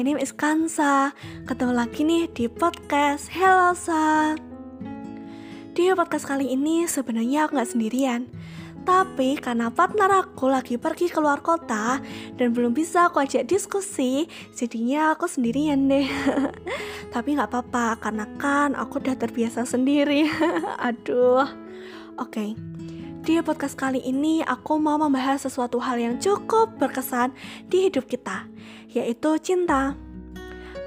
my name is Kansa Ketemu lagi nih di podcast Hello Sa Di podcast kali ini sebenarnya aku gak sendirian tapi karena partner aku lagi pergi keluar kota dan belum bisa aku ajak diskusi, jadinya aku sendirian deh. Tapi gak apa-apa karena kan aku udah terbiasa sendiri. Aduh. Oke. Okay. Di podcast kali ini aku mau membahas sesuatu hal yang cukup berkesan di hidup kita, yaitu cinta.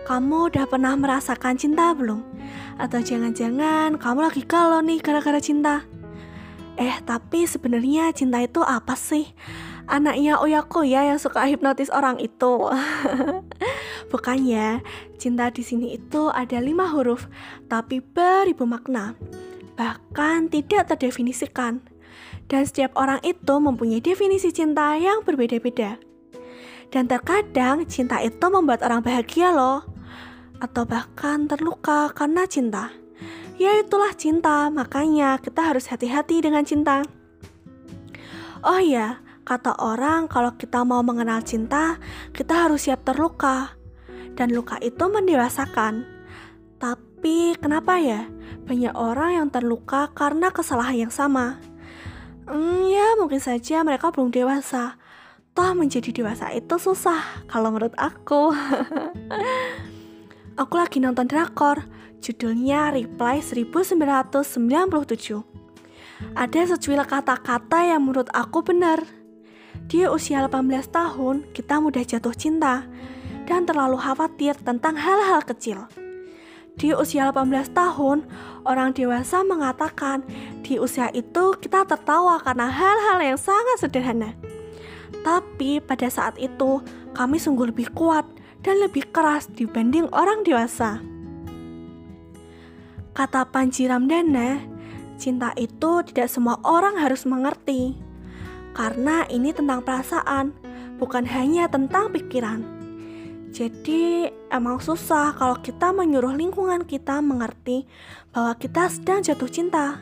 Kamu udah pernah merasakan cinta belum? Atau jangan-jangan kamu lagi galau nih gara-gara cinta? Eh, tapi sebenarnya cinta itu apa sih? Anaknya Oyako ya yang suka hipnotis orang itu. Bukan ya, cinta di sini itu ada lima huruf, tapi beribu makna. Bahkan tidak terdefinisikan. Dan setiap orang itu mempunyai definisi cinta yang berbeda-beda. Dan terkadang cinta itu membuat orang bahagia loh. Atau bahkan terluka karena cinta. Ya itulah cinta, makanya kita harus hati-hati dengan cinta. Oh ya, kata orang kalau kita mau mengenal cinta, kita harus siap terluka. Dan luka itu mendewasakan. Tapi kenapa ya? Banyak orang yang terluka karena kesalahan yang sama. Hmm, ya mungkin saja mereka belum dewasa. Toh menjadi dewasa itu susah kalau menurut aku. aku lagi nonton drakor Judulnya Reply 1997. Ada secuil kata-kata yang menurut aku benar. Di usia 18 tahun, kita mudah jatuh cinta dan terlalu khawatir tentang hal-hal kecil. Di usia 18 tahun, orang dewasa mengatakan di usia itu kita tertawa karena hal-hal yang sangat sederhana. Tapi pada saat itu, kami sungguh lebih kuat dan lebih keras dibanding orang dewasa. Kata Panji Ramdana, cinta itu tidak semua orang harus mengerti. Karena ini tentang perasaan, bukan hanya tentang pikiran. Jadi emang susah kalau kita menyuruh lingkungan kita mengerti bahwa kita sedang jatuh cinta.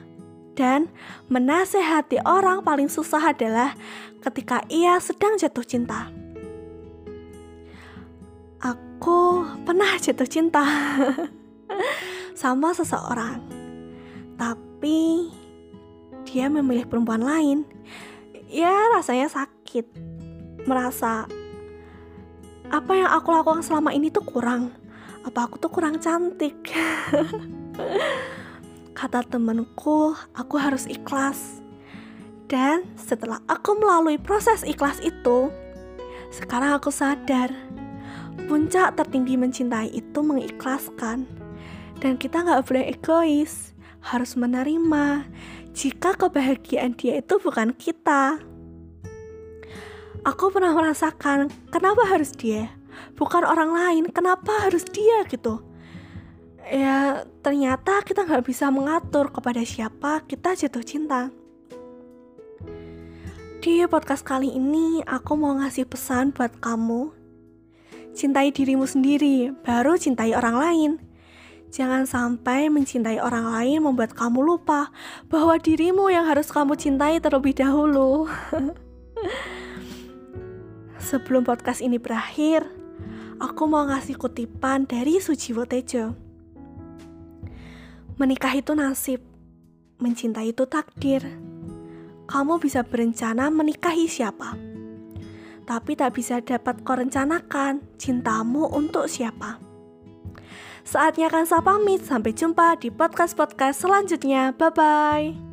Dan menasehati orang paling susah adalah ketika ia sedang jatuh cinta. Aku pernah jatuh cinta. sama seseorang, tapi dia memilih perempuan lain. Ya, rasanya sakit, merasa apa yang aku lakukan selama ini tuh kurang. Apa aku tuh kurang cantik? Kata temenku, aku harus ikhlas. Dan setelah aku melalui proses ikhlas itu, sekarang aku sadar puncak tertinggi mencintai itu mengikhlaskan dan kita nggak boleh egois, harus menerima jika kebahagiaan dia itu bukan kita. Aku pernah merasakan kenapa harus dia, bukan orang lain, kenapa harus dia gitu. Ya ternyata kita nggak bisa mengatur kepada siapa kita jatuh cinta. Di podcast kali ini aku mau ngasih pesan buat kamu. Cintai dirimu sendiri, baru cintai orang lain. Jangan sampai mencintai orang lain membuat kamu lupa bahwa dirimu yang harus kamu cintai terlebih dahulu. Sebelum podcast ini berakhir, aku mau ngasih kutipan dari Sujiwo Tejo. Menikah itu nasib, mencintai itu takdir. Kamu bisa berencana menikahi siapa, tapi tak bisa dapat kau rencanakan cintamu untuk siapa. Saatnya kan saya pamit. Sampai jumpa di podcast-podcast selanjutnya. Bye-bye.